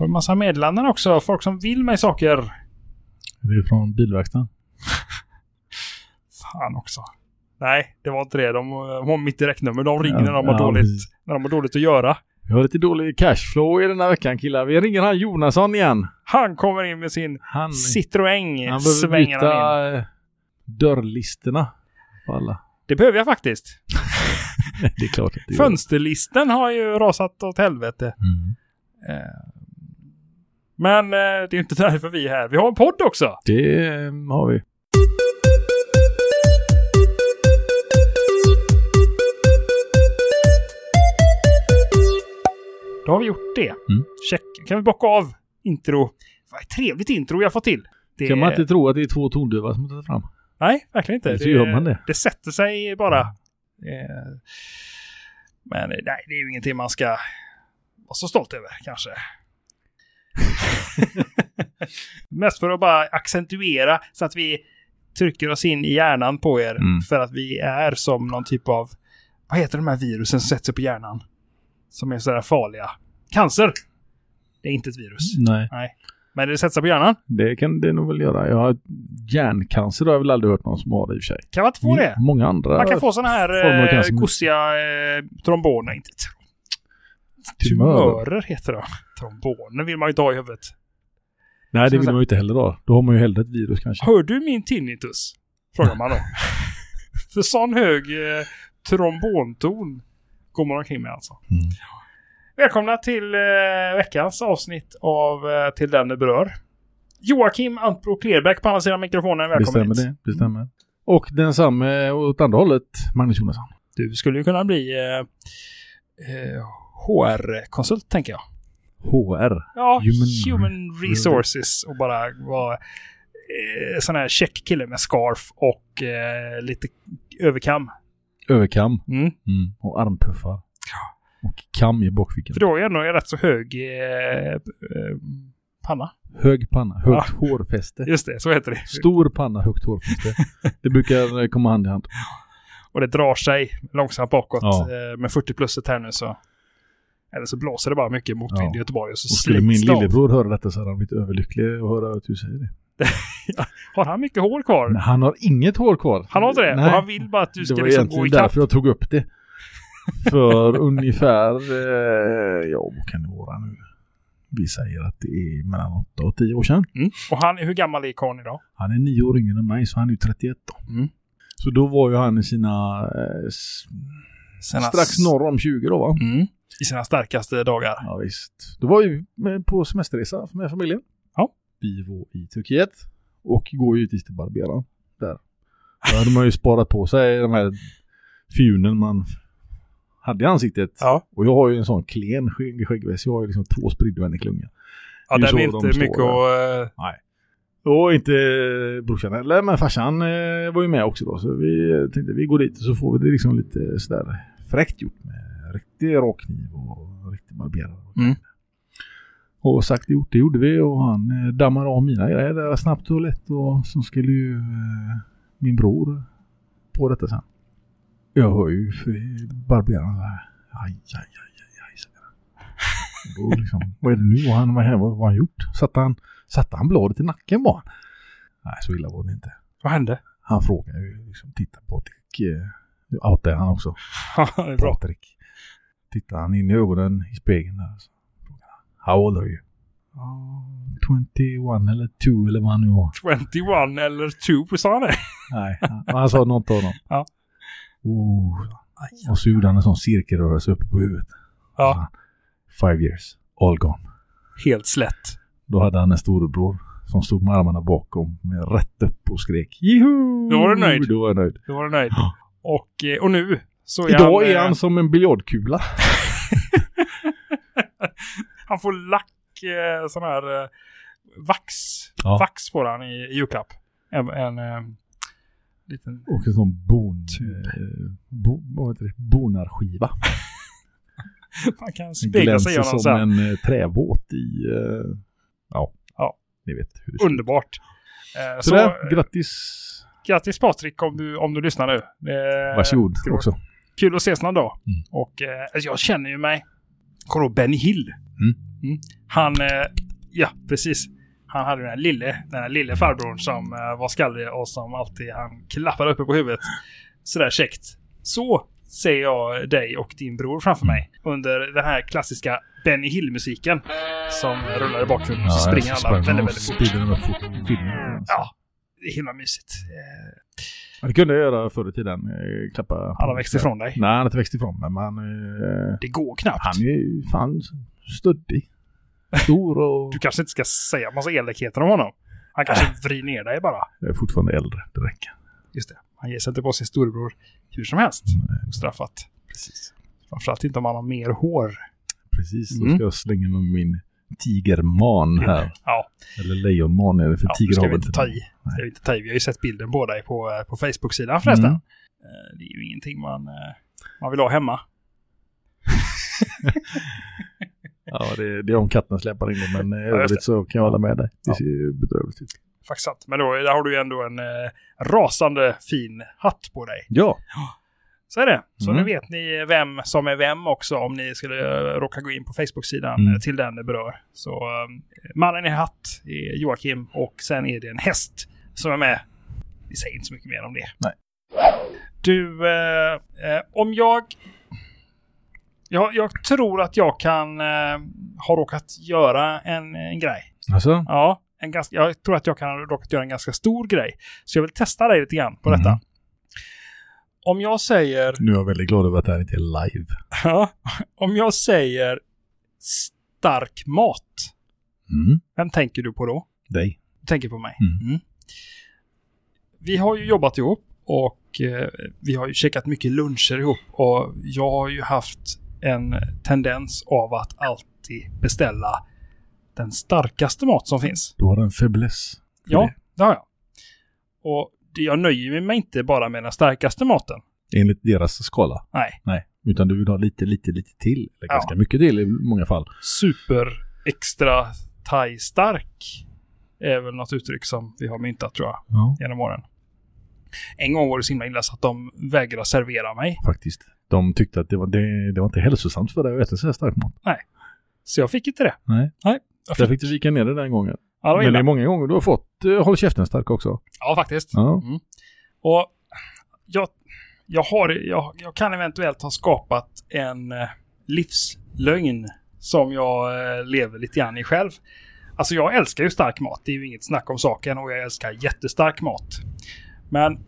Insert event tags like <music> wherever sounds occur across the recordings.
Får en massa meddelanden också. Folk som vill mig saker. Det är från bilverkstaden. <laughs> Fan också. Nej, det var inte det. De de har mitt direktnummer. De ringer Ja, när de har ja, dåligt, precis. när de har dåligt att göra. Vi har lite dålig cashflow i den här veckan killar. Vi ringer han Jonasson igen. Han kommer in med sin Han, Citroën. han behöver in. byta dörrlisterna på alla. Det behöver jag faktiskt. <laughs> det är klart att det gör. Fönsterlisten har ju rasat åt helvete. Mm. Eh, Men eh, det är inte därför vi är här. Vi har en podd också. Det eh, har vi. Då har vi gjort det. Mm. Check. Kan vi bocka av intro. Vad ett trevligt intro har fått till. Det Kan man inte tro att det är två tondöva som tagit fram? Nej, verkligen inte. Så gör man det. Det sätter sig bara. Eh, Men nej, det är ju ingenting man ska vara så stolt över kanske. <laughs> Mest för att bara accentuera så att vi trycker oss in i hjärnan på er. Mm. För att vi är som någon typ av, vad heter de här virusen som sätter sig på hjärnan? Som är sådär farliga. Cancer! Det är inte ett virus. Nej, Nej. Men det sätter sig på hjärnan. det kan det nog väl göra. Jag har hjärncancer har jag väl aldrig hört någon som har i och för sig. Kan man inte få det? Många andra. Man kan få sådana här eh, gosiga eh, tromboner. Inte Tumörer. heter det. Tromboner vill man ju inte ha i huvudet. Nej, det vill man ju inte heller ha. Då har man ju hellre ett virus kanske. Hör du min tinnitus? Frågar man då. <laughs> För sån hög eh, trombonton går man omkring med alltså. Mm. Välkomna till eh, veckans avsnitt av eh, Till den det berör. Joakim Antbro Klerbäck på andra sidan mikrofonen. Det Välkommen stämmer hit. det. Det stämmer. Och densamme åt andra hållet, Magnus Jonasson. Du skulle ju kunna bli eh, eh, HR-konsult tänker jag. HR. Ja, Human- human, resources och bara vara eh, sån här check kille med scarf och eh, lite överkam. Överkam. Mm. Mm. Och armpuffar. Och kam i bakfickan. För då är jag ändå en rätt så hög eh, eh, panna. Hög panna, högt hårfäste. Just det, så heter det. Stor panna, högt hårfäste. <laughs> det brukar komma hand i hand. Och det drar sig långsamt bakåt Ja. eh, med 40 pluset här nu så. Eller så blåser det bara mycket motvind Ja. i Göteborg och så Och skulle min det av. lillebror höra detta så hade han blivit överlycklig att höra att du säger det. <laughs> Har han mycket hår kvar? Men han har inget hår kvar. Han har inte det? Nej. Och han vill bara att du det ska var liksom gå ikapp? därför jag tog upp det. För <laughs> ungefär, eh, ja vad kan det vara nu? Vi säger att det är mellan 8 och 10 år sedan. Mm. Och han, hur gammal är karln idag? Han är nio år yngre än mig så han är ju 31 då. Mm. Så då var ju han i sina, eh, Sina- strax norr om 20 då va? Mm. I sina starkaste dagar. Ja visst. Då var vi på semesterresa med familjen. Ja. Vi var i Turkiet och går ju givetvis till barberaren där. Då hade man ju sparat på sig de här fjunen man hade i ansiktet. Ja. Och jag har ju en sån klen skägg- skäggväxt. Jag har ju liksom två spridda i klunga. Ja, den är de inte står mycket där. att... eh, Och inte brorsan heller, men farsan eh, var ju med också då. Så vi eh, tänkte vi går dit och så får vi det liksom lite sådär fräckt gjort med riktig rakkniv och riktig barberare. Mm. Och sagt och gjort, det gjorde vi och han eh, dammade av mina grejer där snabbt och lätt och så skulle ju eh, min bror på detta sen. Jag hör ju barberaren så här, aj, aj, aj, aj, aj. Och Då liksom, <laughs> vad är det nu? Och han, vad, vad har han gjort? Satte han, satte han bladet i nacken bara? Nej, så illa var det inte. Vad hände? Han frågar ju liksom, titta Patrik, eh, outar han också. <laughs> Patrik. Tittar han in i ögonen i spegeln där så How old are you? "Ja, 21 eller 2 eller vad han nu var. 21 eller 2 sa han det? Nej, han, han sa något av dem. Ja. Oh, och så gjorde han en sån cirkelrörelse uppe på huvudet. Ja, Five years, all gone. helt slätt. Då hade han en storebror som stod med armarna bakom med rätt upp och skrek Juhu! Då var du nöjd. Då var jag nöjd. Då var du nöjd. <gasps> <laughs> Och, eh, och nu så är Idag han... är eh, han som en biljardkula. <laughs> Han får lack, eh, sån här vax. Ja. Vax får han i, i julklapp. En, en eh, liten... Och en sån bon... Eh, bo, vad heter det? Bonarskiva. <laughs> Man kan spegla sig i honom som sen. en träbåt i... Eh, ja. Ja. Ni vet hur det. Underbart. Eh, Så, så där, grattis. Grattis Patrik om du, om du lyssnar nu. Eh, Varsågod vara också. Kul att ses någon dag. Mm. Och eh, alltså, jag känner ju mig Kommer du Benny Hill? Mm. Han, eh, ja precis. Han hade den här lille, den här lille farbrorn som eh, var skallig och som alltid han klappade uppe på huvudet. Sådär käckt. Så ser jag dig och din bror framför mig under den här klassiska Benny Hill-musiken som rullar i bakgrunden. och så springer alla väldigt, väldigt fort. Fort. Ja, himla mysigt. Ja, Det kunde jag göra förr i tiden. eh, Klappa. Han har växt ifrån dig. Nej, han har inte växt ifrån mig. Men han, eh, Det går knappt. han är ju fan stöddig. Stor och... Du kanske inte ska säga massa elakheter om honom. Han kanske vrider ner dig bara. Jag är fortfarande äldre. Det räcker. Just det. Han ger sig inte på sin storebror hur som helst. Ostraffat. Precis. Framförallt inte om han har mer hår. Precis. Då Mm. ska jag slänga med min tigerman här. Ja, Eller lejonman är det för ja tiger har vi inte ta i. Ska vi inte ta i. Vi har ju sett bilden på dig på, eh, på Facebook-sidan förresten. Mm. Eh, Det är ju ingenting man, eh, man vill ha hemma. <laughs> Ja, det, det är om katten släpar in det. Men i det. övrigt så kan jag hålla med dig. Det Ja. ser ju bedrövligt ut. Faktiskt sant. Men då där har du ju ändå en eh, rasande fin hatt på dig. Ja. Så är det. Så Mm. nu vet ni vem som är vem också om ni skulle eh, råka gå in på Facebook-sidan Mm. eh, till den det berör. Så eh, mannen i hatt är Joakim och sen är det en häst som är med. Vi säger inte så mycket mer om det. Nej. Du, eh, eh, om jag... Jag, jag tror att jag kan eh, ha råkat göra en, en grej. Alltså? Ja, en ganska, jag tror att jag kan ha råkat göra en ganska stor grej. Så jag vill testa dig lite grann på detta. Om jag säger... Nu är jag väldigt glad över att det här inte är live. Ja, om jag säger stark mat, Mm. vem tänker du på då? Dig. Du tänker på mig. Mm. Mm. Vi har ju jobbat ihop och eh, vi har ju käkat mycket luncher ihop och jag har ju haft en tendens av att alltid beställa den starkaste mat som finns. Du har en fäbless. Ja, det. har jag. Och jag nöjer mig inte bara med den starkaste maten. Enligt deras skala. Nej. Nej. Utan du vill ha lite, lite, lite till. Eller Ja. ganska mycket till i många fall. super extra thai stark är väl något uttryck som vi har myntat tror jag Ja. genom åren. En gång var det så himla illa så att de vägrade servera mig. Faktiskt. De tyckte att det var, det, det var inte hälsosamt för dig att äta så här stark mat. Så jag fick inte det. Nej. Nej. Jag Där fick, fick du vika ner det den gången. Ja, det Men det är många gånger du har fått uh, Håll käften stark också. Ja, faktiskt. Ja. Mm. Och jag, jag, har, jag, jag kan eventuellt ha skapat en eh, livslögn som jag eh, lever lite grann i själv. Alltså jag älskar ju stark mat. Det är ju inget snack om saken och jag älskar jättestark mat. Men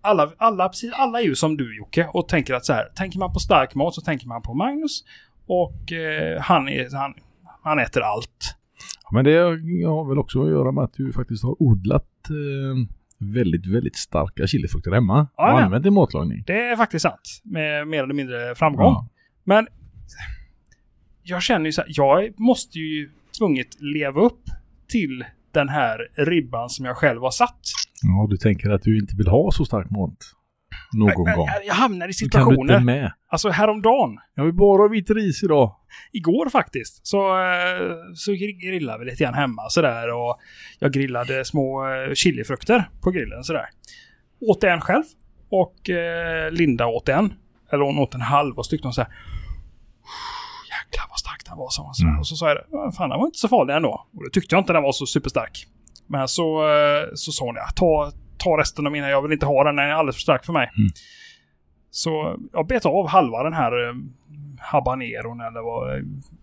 alla, alla, precis, alla är ju som du Jocke och tänker att så här, tänker man på stark mat så tänker man på Magnus och eh, han, är, han, han äter allt. Ja, Men det har väl också att göra med att du faktiskt har odlat eh, väldigt, väldigt starka chilifrukter hemma. Och ja. använt i matlagning. Det är faktiskt sant. Med mer eller mindre framgång. Ja. Men jag känner ju så här, jag måste ju tvunget leva upp till den här ribban som jag själv har satt. ja, du tänker att du inte vill ha så stark mat någon Men gång. Jag hamnar i Då kan du inte situationer, med. alltså häromdagen, Jag vill bara ha vit ris idag. igår faktiskt, så, eh, så grillade vi lite grann hemma sådär och jag grillade små eh, chilifrukter på grillen sådär. Åt en själv och eh, Linda åt en. Eller hon åt en halv och så tyckte hon såhär Jäklar vad stark den var, sa hon. sådär. Mm. Och så sa jag "Ja, fan den var inte så farlig ändå. Och det tyckte jag inte den var så superstark. Men så, eh, så sa hon ja, ta, ta resten av mina, jag vill inte ha den, den är alldeles för stark för mig. Mm. Så jag bet av halva den här eh, habaneron eller vad, eh,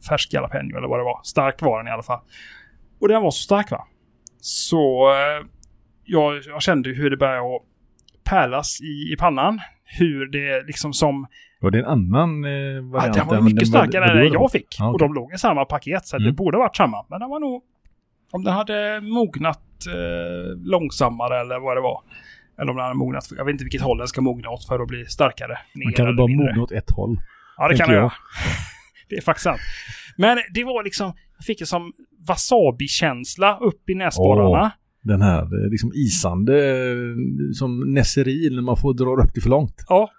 färsk jalapeno eller vad det var. Stark var den i alla fall. Och den var så stark va. Så eh, jag, jag kände hur det började att pärlas i, i pannan. Hur det liksom som... Var det en annan eh, Ja, variant? den var mycket den- starkare än den jag fick. Ja, Och okej. de låg i samma paket så det Mm. borde varit samma. Men den var nog... Om den hade mognat eh, långsammare eller vad det var. Eller om den hade mognat... Jag vet inte vilket håll den ska mogna åt för att bli starkare. Man kan väl bara mindre. mogna åt ett håll. Ja, det kan jag jag. <laughs> Det är faktiskt sant. Men det var liksom... Jag fick en som wasabi-känsla upp i näsborrarna. Den här eh, liksom isande eh, som Nesserin när man får dra upp det för långt. Ja,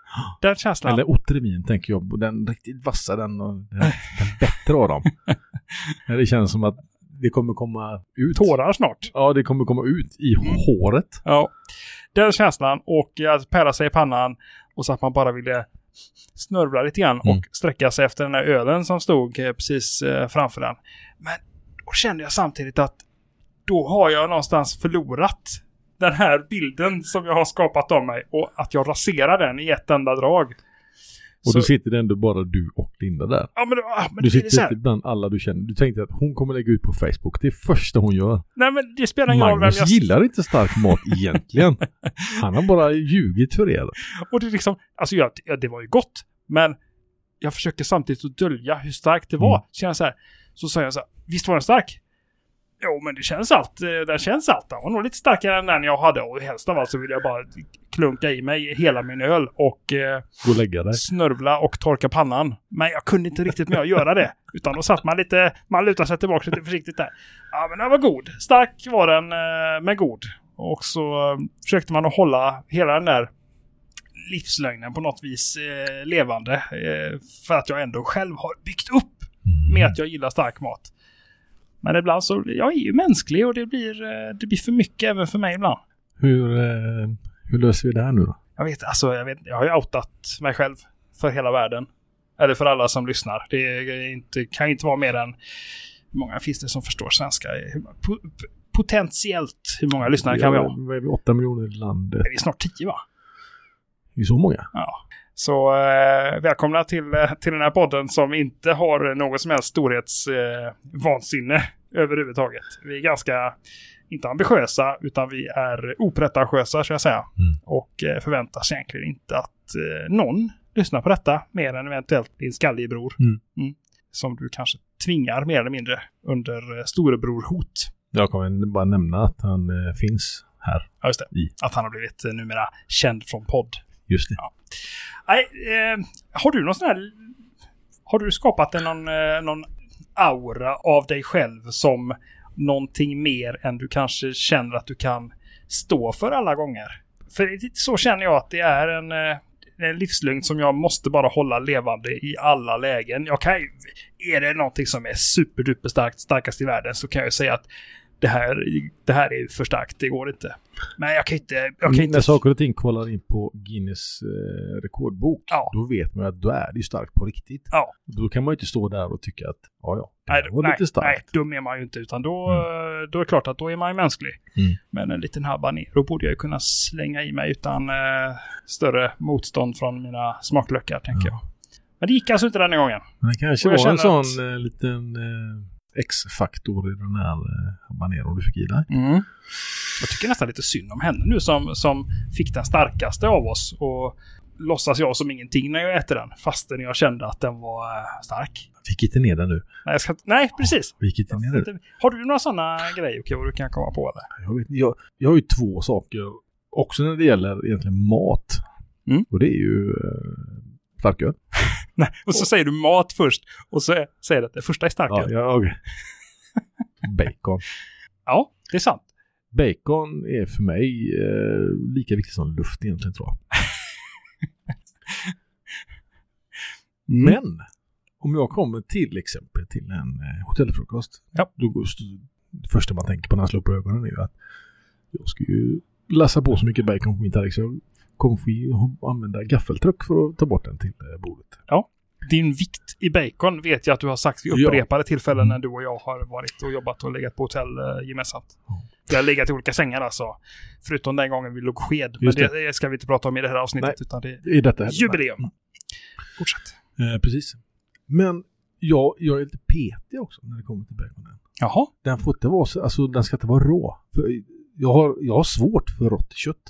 den känslan. Eller Otrevin tänker jag. Den riktigt vassa den och den, den bättre av dem. <laughs> Det känns som att det kommer komma ut. Tårar snart. Ja, det kommer komma ut i håret. Ja. Den känslan och att pärla sig i pannan och så att man bara ville snörvla lite grann Mm. och sträcka sig efter den här ölen som stod eh, precis eh, framför den. Men då kände jag samtidigt att då har jag någonstans förlorat den här bilden som jag har skapat av mig och att jag raserar den i ett enda drag. Och Så- då sitter det ändå bara du och Linda där. Ja, men, ah, men Du så sitter inte bland alla du känner. Du tänkte att hon kommer lägga ut på Facebook. Det är första hon gör. Nej, men det spelar ingen roll vem Magnus jag... gillar inte stark mat <laughs> egentligen. Han har bara ljugit för er. Och det är liksom, alltså jag, ja, det var ju gott, men jag försökte samtidigt att dölja hur starkt det var. Mm. Känna så här, så sa jag så här, visst var den stark? Jo, men det känns allt, eh, den känns allt. Den var nog lite starkare än den jag hade och helst av allt så vill jag bara klunka i mig hela min öl och eh, och snörvla och torka pannan. Men jag kunde inte riktigt med att göra det. <laughs> Utan då satt man lite, man lutade sig tillbaka lite försiktigt där. Ja men den var god. Stark var den, eh, men god. Och så eh, försökte man att hålla hela den där livslögnen på något vis eh, levande. Eh, för att jag ändå själv har byggt upp med att jag gillar stark mat. Men ibland så, jag är ju mänsklig och det blir, eh, det blir för mycket även för mig ibland. Hur, eh, hur löser vi det här nu då? Jag vet, alltså jag vet, jag har ju outat mig själv för hela världen. Eller för alla som lyssnar. Det är inte, kan ju inte vara mer än, hur många finns det som förstår svenska? Potentiellt, hur många lyssnare kan vi ha? Vad är vi? Åtta miljoner i landet. Är vi snart tio va? Det är så många. Ja. Så eh, välkomna till, eh, till den här podden som inte har något som helst storhetsvansinne eh, överhuvudtaget. Vi är ganska, inte ambitiösa, utan vi är opretentiösa, ska jag säga. Mm. Och eh, förväntar sig egentligen inte att eh, någon lyssnar på detta, mer än eventuellt din skallige bror. Mm. Som du kanske tvingar mer eller mindre under eh, storebror-hot. Jag kommer bara nämna att han eh, finns här. Ja, just det. I. Att han har blivit eh, numera känd från podd. Just det. Nej, eh, har du någon sån här... Har du skapat en, någon, eh, någon aura av dig själv som någonting mer än du kanske känner att du kan stå för alla gånger? För så känner jag att det är en, eh, en livslögn som jag måste bara hålla levande i alla lägen. Jag kan ju, är det någonting som är superduper starkt, starkast i världen så kan jag ju säga att det här, det här är för starkt, det går inte. Men jag kan inte... Jag kan När inte saker och ting kollar in på Guinness eh, rekordbok, Ja. då vet man att då är det starkt på riktigt. Ja. Då kan man ju inte stå där och tycka att, ja ja, det Nej, var nej, lite nej, starkt. dum är man ju inte. Utan då, eh, då är det klart att då är man ju mänsklig. Mm. Men en liten habanero borde jag ju kunna slänga i mig utan eh, större motstånd från mina smaklökar, tänker jag. Men det gick alltså inte den gången. Men det kanske var en sån eh, liten eh, X-faktor i den här eh, habaneron du fick i dig. Mm. Jag tycker nästan lite synd om henne nu som, som fick den starkaste av oss. Och låtsas jag som ingenting när jag äter den. Fastän jag kände att den var eh, stark. Fick inte ner den nu. Nej, ska, nej precis. Fick inte ner den. Har du några sådana grejer Okej, du kan komma på? Eller? Jag, vet, jag, jag har ju två saker också när det gäller egentligen mat. Mm. Och det är ju eh, starköl. <laughs> Nej, och så säger du mat först. Och så säger du att det första är starkare. Ja, ja, okej. <laughs> Bacon. Ja, det är sant. Bacon är för mig eh, lika viktigt som luft egentligen tror jag. <laughs> Mm. Men om jag kommer till exempel till en eh, hotellfrukost. Ja. Då går det första man tänker på när man slår upp ögonen är ju att jag ska ju lassa på så mycket bacon på min tallrik så jag kommer få använda gaffeltruck för att ta bort den till eh, bordet. Din vikt i bacon vet jag att du har sagt vid Ja. upprepade tillfällen när du och jag har varit och jobbat och legat på hotell eh, gemensamt. Ja. Vi har legat i olika sängar alltså. Förutom den gången vi låg sked. Men Just det. det. det ska vi inte prata om i det här avsnittet. Nej. Utan det är I detta heller. jubileum. Fortsätt. Eh, precis. Men jag, jag är lite petig också när det kommer till baconen. Jaha. Den får inte vara så, alltså den ska inte vara rå. För jag har, jag har svårt för rått kött.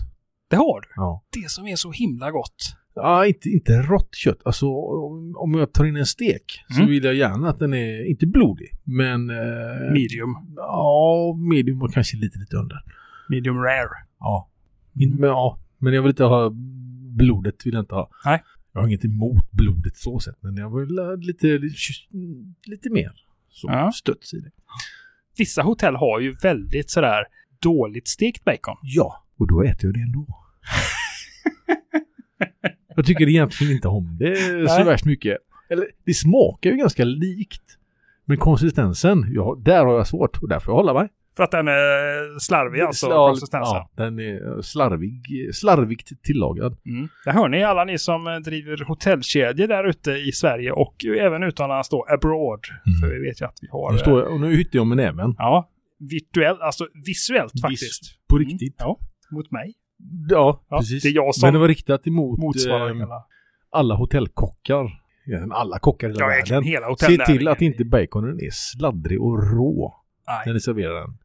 Det har du. Ja. Det som är så himla gott. Ja, inte, inte rått kött. Alltså om, om jag tar in en stek så Mm. vill jag gärna att den är, inte blodig, men... Eh, Medium. Ja, medium och kanske lite, lite under. Medium rare. Ja. In, men, ja. Men jag vill inte ha blodet, vill jag inte ha. Nej. Jag har inget emot blodet så sett, men jag vill ha lite, lite, lite mer så, Ja. studs i det. Vissa hotell har ju väldigt sådär dåligt stekt bacon. Ja, och då äter jag det ändå. <laughs> jag tycker egentligen inte om det så Nej. värst mycket. Eller det smakar ju ganska likt. Men konsistensen, ja, där har jag svårt och där får jag hålla mig. För att den är slarvig alltså, Ja, konsistensen. Ja, den är slarvig, slarvigt tillagad. Mm. Det hör ni alla ni som eh, driver hotellkedjor där ute i Sverige och ju även utomlands då, abroad. Mm. För vi vet ju att vi har... Nu, eh, står jag, och nu hytter jag med näven. Ja, virtuellt, alltså visuellt faktiskt. På riktigt. Mm, ja, mot mig. Ja, Ja, precis. det är jag som Men det var riktat emot eh, alla hotellkockar. Alla kockar i hela ja, världen. hela Se till att inte baconen är sladdrig och rå när Nej. ni serverar den.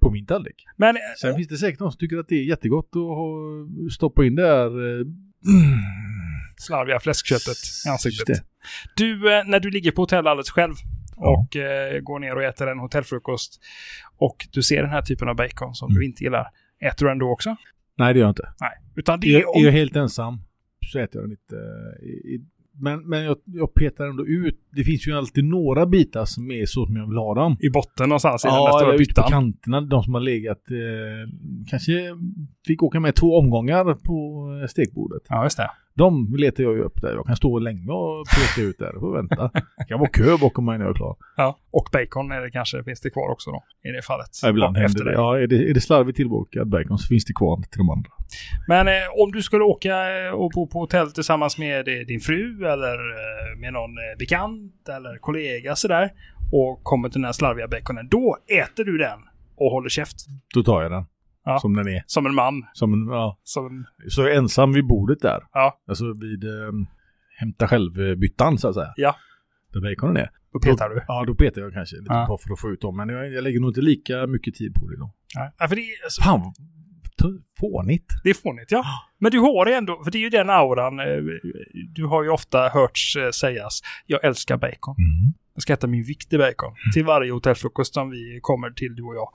På min tallrik. Men Sen finns det säkert någon som tycker att det är jättegott att stoppa in det här... eh, slarviga fläskköttet i ansiktet. Du, eh, när du ligger på hotell alldeles själv Ja. och eh, går ner och äter en hotellfrukost och du ser den här typen av bacon som Mm. du inte gillar. Äter du den då också? Nej, det gör jag inte. Nej. Utan det Är, är är jag om... helt ensam så äter jag den inte. eh, I, men men jag, jag petar ändå ut. Det finns ju alltid några bitar som är så som jag vill ha dem. i botten någonstans i den där Ja, stora eller ute på kanterna. De som har legat. Eh, kanske fick åka med två omgångar på eh, stekbordet. Ja, just det. De letar jag ju upp där. Jag kan stå länge och peta ut där och vänta. Det kan vara kö bakom mig när jag är klar. Ja. Och bacon är det kanske, finns det kvar också då, i det fallet. Ja, ibland Ja, händer efter det. dig. Ja, är det, är det slarvigt tillbokad bacon så finns det kvar till de andra. Men eh, om du skulle åka eh, och bo på hotell tillsammans med eh, din fru eller eh, med någon bekant eller kollega sådär och kommer till den här slarviga baconen, då äter du den och håller käft. Då tar jag den. Ja. Som den är. Som en man. Som en, ja. Som en, Så ensam vid bordet där. Ja. Alltså vid eh, hämta själv-byttan så att säga. Ja. Där baconen är. då petar du. Ja, då petar jag kanske lite Ja. för att få ut dem. Men jag, jag lägger nog inte lika mycket tid på det då. Ja, för det är, alltså, Fan, fånigt. det är fånigt ja. Men du har det ändå, för det är ju den auran. eh, Du har ju ofta hörts eh, sägas, jag älskar bacon. Mm. Jag ska äta min viktiga bacon. Till varje hotellfrukost som vi kommer till, du och jag.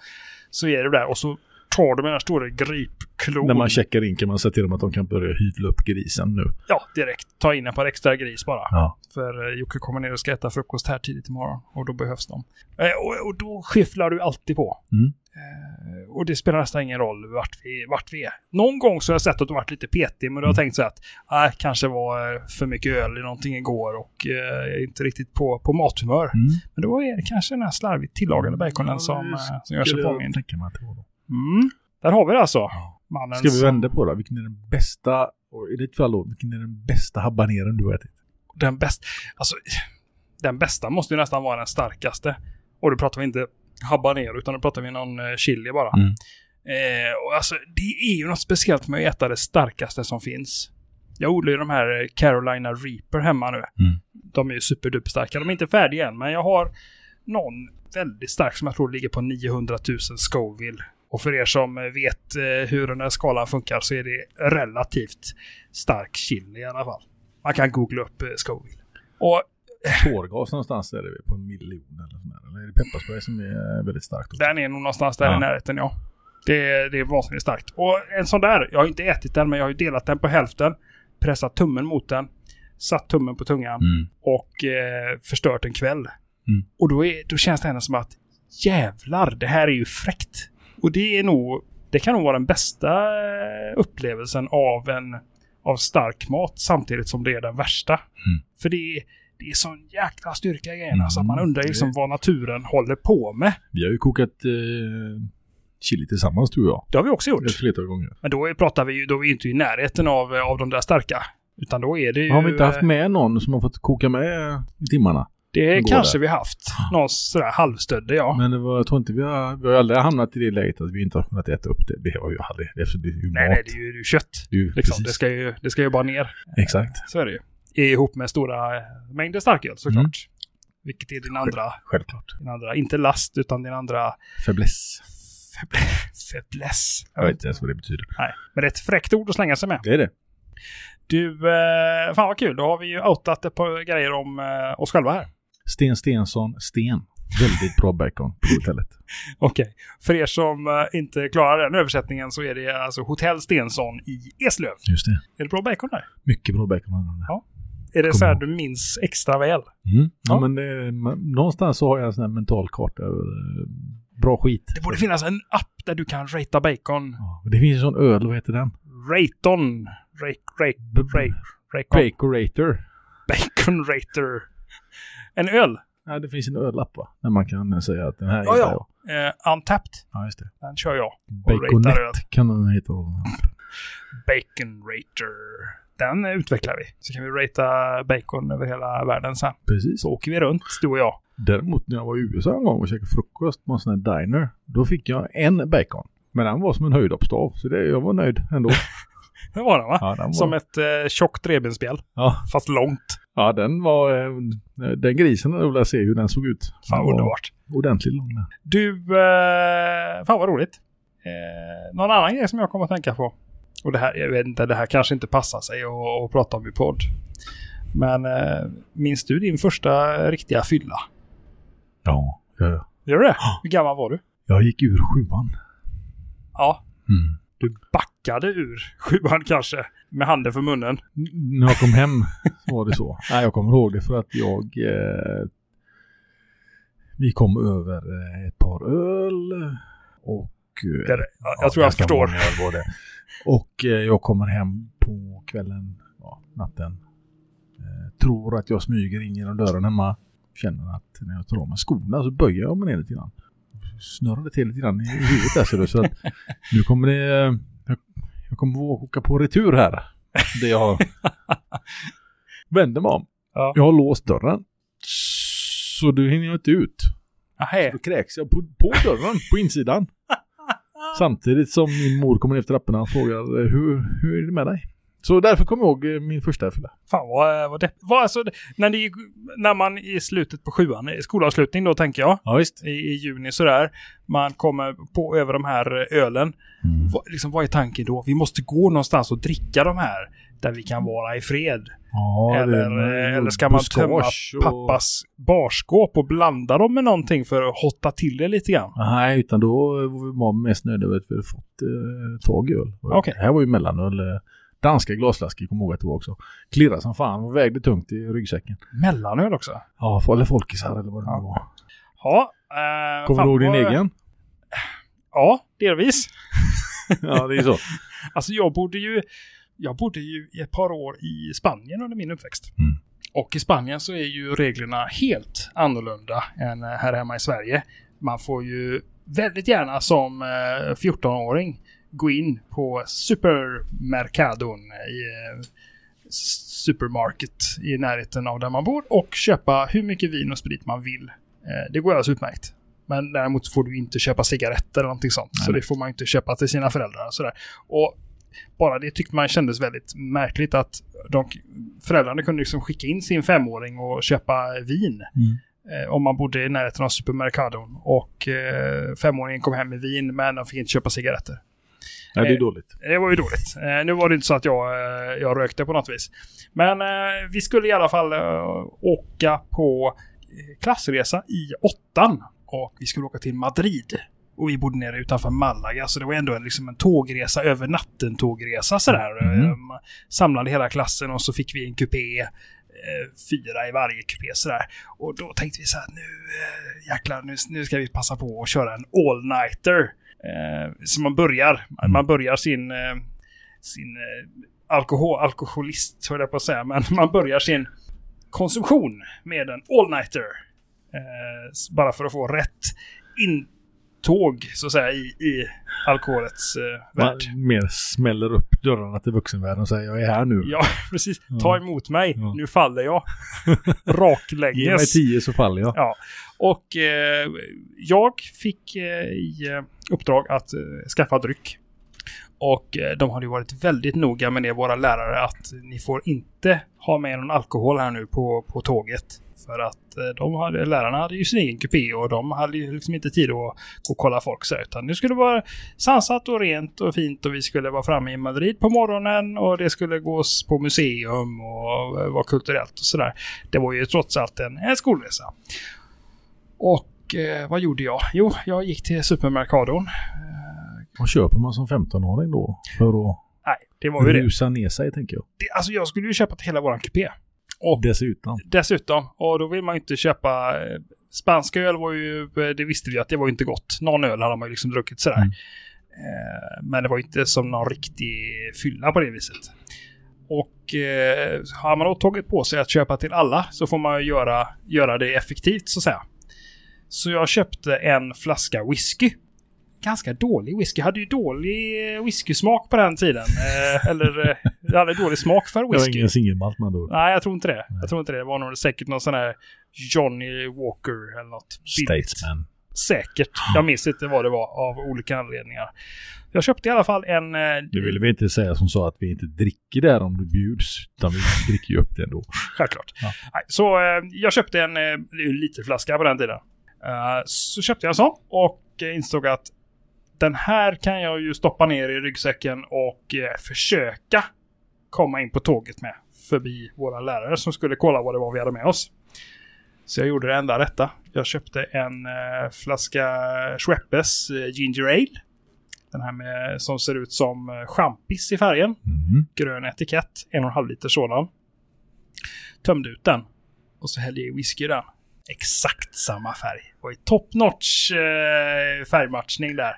Så är det där. Och så tar med den här stora gripklon. När man checkar in kan man säga till dem att de kan börja hyvla upp grisen nu. Ja, direkt. Ta in en par extra gris bara. Ja. För eh, Jocke kommer ner och ska äta frukost här tidigt imorgon. Och då behövs de. Eh, och, och då skifflar du alltid på. Mm. Eh, och det spelar nästan ingen roll vart vi, vart vi är. Någon gång så har jag sett att du varit lite petig, men du har tänkt så att äh, kanske var för mycket öl i någonting igår och eh, inte riktigt på, på mathumör. Mm. Men då är det kanske den här slarvigt tillagade baconen Ja, som, som gör sig påmind. Mm. Där har vi det alltså. Mannen Ska vi vända på det? Vilken är den bästa, och i ditt fall då, vilken är den bästa habaneren du har ätit? den bästa, alltså den bästa måste ju nästan vara den starkaste. Och då pratar vi inte habanero utan då pratar vi någon eh, chili bara. Mm. Eh, och alltså det är ju något speciellt med att äta det starkaste som finns. Jag odlar ju de här eh, Carolina Reaper hemma nu. Mm. De är ju superduper starka. De är inte färdiga än men jag har någon väldigt stark som jag tror ligger på 900 000 Scoville. Och för er som eh, vet eh, hur den här skalan funkar så är det relativt stark chili i alla fall. Man kan googla upp eh, Scoville. Och Tårgas någonstans är vi på en miljon eller sånt där. Eller är det pepparspray som är väldigt starkt? den är nog någonstans där Ja. i närheten, ja. Det, det är vansinnigt starkt. Och en sån där, jag har inte ätit den, men jag har ju delat den på hälften. Pressat tummen mot den. Satt tummen på tungan. Mm. Och eh, förstört en kväll. Mm. Och då, är, då känns det ändå som att jävlar, det här är ju fräckt. Och det är nog, det kan nog vara den bästa eh, upplevelsen av en av stark mat samtidigt som det är den värsta. För det är, det är sån jäkla styrka i grejerna så att man Mm, undrar liksom vad naturen håller på med. Vi har ju kokat eh, chili tillsammans och jag. Det har vi också gjort. Ett flertal gånger. Men då pratar vi ju, då är vi inte i närheten av, av de där starka. Utan då är det ju... Har vi inte haft eh, med någon som har fått koka med i timmarna? Det kanske där? vi haft. Någon sådär halvstödde, ja. Men det var, jag tror inte vi har, vi har aldrig hamnat i det läget att vi inte har kunnat äta upp det. Det har vi ju aldrig. Det är, det är ju nej, mat. nej, det är ju, det är kött. Det är ju, Liksom. Det, ska ju, det ska ju bara ner. Exakt. Så är det ju. Ihop med stora eh, mängder starköl såklart. Mm. Vilket är din andra, Självklart. din andra, inte last, utan din andra Fäbless. fäbless. Jag vet inte ens vad det betyder. Nej, men det är ett fräckt ord att slänga sig med. Det är det. Du, eh, fan vad kul. Då har vi ju outat ett par grejer om eh, oss själva här. Sten Stensson Sten. Väldigt bra bacon på hotellet. <laughs> Okej. För er som eh, inte klarar den översättningen så är det alltså Hotell Stensson i Eslöv. Just det. Är det bra bacon där? Mycket bra bacon. Ja. Är det Kommer så här ihåg. du minns extra väl? Mm. Ja, Ja. men det, man, någonstans så har jag en sån här mental karta över eh, bra skit. Det borde finnas en app där du kan ratea bacon. Ja, det finns en sån öl, vad heter den? Raton. Rate, rate, rate, rate, Bacorator. bacon rater. En öl. Nej, det finns en öllapp va? Där man kan säga att den här Ja, gillar ja. jag. Eh, Untapped, Ja, just det. den kör jag. Och ratar öl. Baconet kan den heta. Bacon Rater. Den utvecklar vi. Så kan vi ratea bacon över hela världen sen. Precis. Så åker vi runt, du och jag. Däremot när jag var i USA en gång och käkade frukost på en sån här diner. Då fick jag en bacon. Men den var som en höjdhoppsstav. Så det, jag var nöjd ändå. <laughs> Det var den va? Ja, den var, Som ett eh, tjockt revbensspjäll. ja, Fast långt. Ja, den var... eh, Den grisen, jag vill se hur den såg ut. Fan underbart. Ordentligt lång. Du, eh, fan vad roligt. Eh, någon annan grej som jag kommer att tänka på. Och det här, jag vet inte, det här kanske inte passar sig att, att prata om i podd. Men eh, minns du din första riktiga fylla? Ja, ja. Gör du det? Hur gammal var du? Jag gick ur sjuan. Ja, Mm. du backade ur sjuan kanske. Med handen för munnen. N- När jag kom hem var det så. Nej, jag kommer ihåg det för att jag... Eh, vi kom över eh, ett par öl och... Eh, Det det. Ja, jag tror jag förstår. var det. Och eh, jag kommer hem på kvällen, ja, natten. Eh, tror att jag smyger in genom dörren hemma. Känner att när jag tar av mig skorna så böjer jag mig ner lite grann. Snurrar till lite grann i huvudet där ser du. Så att nu kommer det... Jag, kommer att åka på retur här. Det jag. <laughs> Vänder mig om. Ja. Jag har låst dörren. Så du hinner jag inte ut. Nähä. Då kräks jag på, på dörren på insidan. <laughs> Samtidigt som min mor kommer för trapporna och frågar eh, hur, hur är det med dig? Så därför kommer jag ihåg eh, min första fylla. Fan vad, vad det vad, alltså, det- när, det, när man i slutet på sjuan, skolavslutning då tänker jag, Ja i, i juni sådär, man kommer på över de här ölen. Vad, liksom, vad är tanken då? Vi måste gå någonstans och dricka de här där vi kan vara i fred. Ja, det eller, eh, eller ska man tömma och- pappas barskåp och blanda dem med någonting för att hotta till det lite grann? Nej, utan då var vi mest nöjda med att vi hade fått eh, tag i öl. Okej. Det här var ju mellanöl. Eh, Danska glasflaskor, kommer jag ihåg att det var också. Klirrade som fan och vägde tungt i ryggsäcken. Mellanöl också? Ja, eller folkisar eller vad det nu var. Ja. Eh, Kommer du ihåg din vad- egen? Ja, delvis. <laughs> ja, det är så. <laughs> Alltså jag bodde ju, jag bodde ju i ett par år i Spanien under min uppväxt. Mm. Och i Spanien så är ju reglerna helt annorlunda än eh, här hemma i Sverige. Man får ju väldigt gärna som eh, 14-åring gå in på supermercadon i eh, supermarket i närheten av där man bor och köpa hur mycket vin och sprit man vill. Eh, det går alldeles utmärkt. Men däremot så får du inte köpa cigaretter eller någonting sånt. Så Nej. det får man inte köpa till sina föräldrar och sådär. Och bara det tyckte man kändes väldigt märkligt att de, föräldrarna kunde liksom skicka in sin femåring och köpa vin. Mm. Eh, om man bodde i närheten av supermercadon. Och eh, femåringen kom hem med vin men de fick inte köpa cigaretter. Nej, det är Eh, dåligt. Det var ju dåligt. Eh, nu var det inte så att jag, eh, jag rökte på något vis. Men vi skulle i alla fall åka på klassresa i åttan. Och vi skulle åka till Madrid. Och vi bodde nere utanför Malaga, så det var ändå en, liksom en tågresa över natten tågresa sådär. Mm. Samlade hela klassen och så fick vi en kupé. Fyra i varje kupé sådär. Och då tänkte vi så här, nu jäklar, nu, nu ska vi passa på att köra en all-nighter. Eh, så man börjar, man börjar sin, eh, sin eh, alkohol, alkoholist, höll jag på att säga, men <laughs> man börjar sin konsumtion med en all-nighter. Bara för att få rätt intåg, så att säga, i, i alkoholets eh, värld. Man mer smäller upp dörrarna till vuxenvärlden och säger jag är här nu. Ja, <laughs> precis. Ta emot mig. Ja. Nu faller jag. <laughs> Ge mig Raklänges. tio så faller jag. Ja. Och eh, jag fick eh, i eh, uppdrag att eh, skaffa dryck. Och eh, de hade ju varit väldigt noga med det, våra lärare, att ni får inte ha med någon alkohol här nu på, på tåget. För att eh, de hade, lärarna hade ju sin egen kupé och de hade ju liksom inte tid att gå och kolla folk så här, Utan nu skulle det vara sansat och rent och fint och vi skulle vara framme i Madrid på morgonen och det skulle gås på museum och eh, vara kulturellt och sådär. Det var ju trots allt en, en skolresa. Och eh, vad gjorde jag? Jo, jag gick till supermercadon. Vad köper man som 15-åring då? För att Nej, det var ju det. rusa ner sig tänker jag. det. Alltså jag skulle ju köpa till hela våran kupé. Och Dessutom. dessutom, och då vill man ju inte köpa... eh, Spanska öl var ju, eh, det visste vi att det var inte gott. Någon öl hade man ju liksom druckit sådär. Mm. Eh, Men det var inte som någon riktig fylla på det viset. Och eh, har man då tagit på sig att köpa till alla så får man ju göra, göra det effektivt så att säga. Så jag köpte en flaska whisky. Ganska dålig whisky. Jag hade ju dålig eh, whiskysmak på den tiden. Eh, eller eh, jag hade dålig smak för Det var whisky. ingen singelmalt man då. Nej, jag tror inte det. Jag tror inte det. Det var nog säkert någon sån här Johnny Walker eller något. Statesman. Säkert. Jag minns inte vad det var av olika anledningar. Jag köpte i alla fall en... Det ville vi inte säga som sa att vi inte dricker där om du bjuds. Utan vi dricker ju upp det ändå. Självklart. Ja. Så jag köpte en literflaska på den tiden. Så köpte jag en sån och insåg att den här kan jag ju stoppa ner i ryggsäcken och eh, försöka komma in på tåget med. Förbi våra lärare som skulle kolla vad det var vi hade med oss. Så jag gjorde det enda rätta. Jag köpte en eh, flaska Schweppes eh, Ginger Ale. Den här med, som ser ut som eh, champis i färgen Mm. grön etikett, en och en halv liter sådan. Tömde ut den och så hällde jag i whisky i den. Exakt samma färg. Och i top notch eh, färgmatchning där.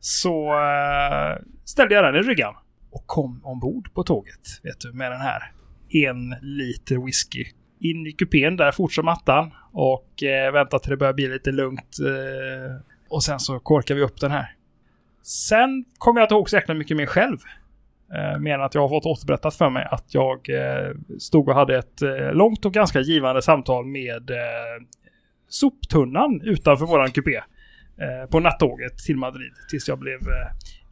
Så eh, ställde jag den i ryggen och kom ombord på tåget. Vet du, med den här. En liter whisky. In i kupén där fort som attan och eh, vänta till det börjar bli lite lugnt. Eh, och sen så korkar vi upp den här. Sen kommer jag inte ihåg så jäkla mycket mer själv. Eh, mer än att jag har fått återberättat för mig att jag eh, stod och hade ett eh, långt och ganska givande samtal med soptunnan utanför våran kupé. På nattåget till Madrid tills jag blev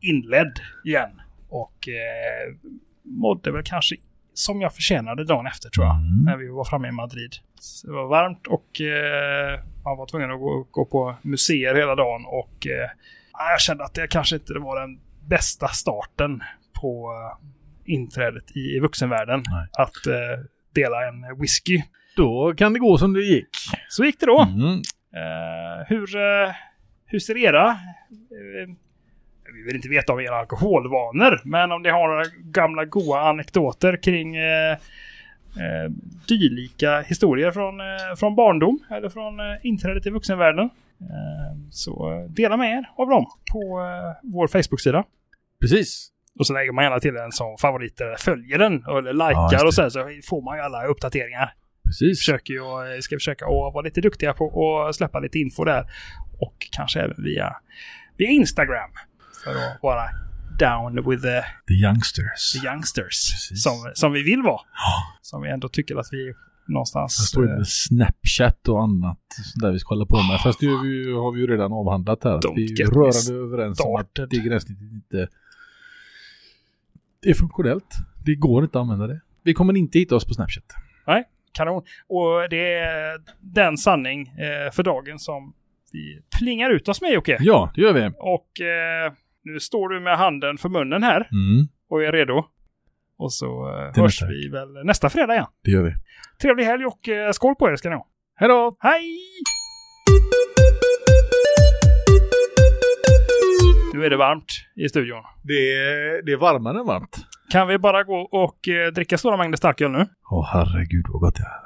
inledd igen. Och eh, mådde väl kanske som jag förtjänade dagen efter tror jag. Mm. När vi var framme i Madrid. Så det var varmt och eh, man var tvungen att gå, gå på museer hela dagen och eh, ja, jag kände att det kanske inte var den bästa starten på eh, inträdet i, vuxenvärlden. Nej. Att eh, dela en whisky. Då kan det gå som det gick. Så gick det då. Mm. Eh, hur, eh, hur ser era... eh, vi vill inte veta om era alkoholvanor, men om ni har några gamla goa anekdoter kring eh, dylika historier från, från barndom eller från inträdet i vuxenvärlden. Så dela med er av dem på vår Facebook-sida. Precis. Och så lägger man gärna till den som favorit eller följer den Ja, likar just och sen så får man ju alla uppdateringar Precis. försöker ju, eh, ska försöka att vara lite duktiga på att släppa lite info där. Och kanske även via, via Instagram. För att vara down with the, The youngsters. the youngsters. Precis. Som, som vi vill vara. Ja. Som vi ändå tycker att vi någonstans... Det står ju eh, Snapchat och annat där vi ska hålla på med. Fast det har vi, ju- redan avhandlat här. Vi är rörande överens om att det gränssnittet inte det är funktionellt. Det går inte att använda det. Vi kommer inte hitta oss på Snapchat. Kanon. Och det är den sanning eh, för dagen som vi plingar ut oss med Jocke. Ja, det gör vi. Och eh, nu står du med handen för munnen här Mm, och är redo. Och så eh, hörs vi väl nästa fredag igen. det gör vi. Trevlig helg och eh, skål på er ska ni ha. Hej då! Hej! Nu är det varmt i studion. Det är, det är varmare än varmt. Kan vi bara gå och eh, dricka stora mängder starköl nu? Åh herregud vad gott det är.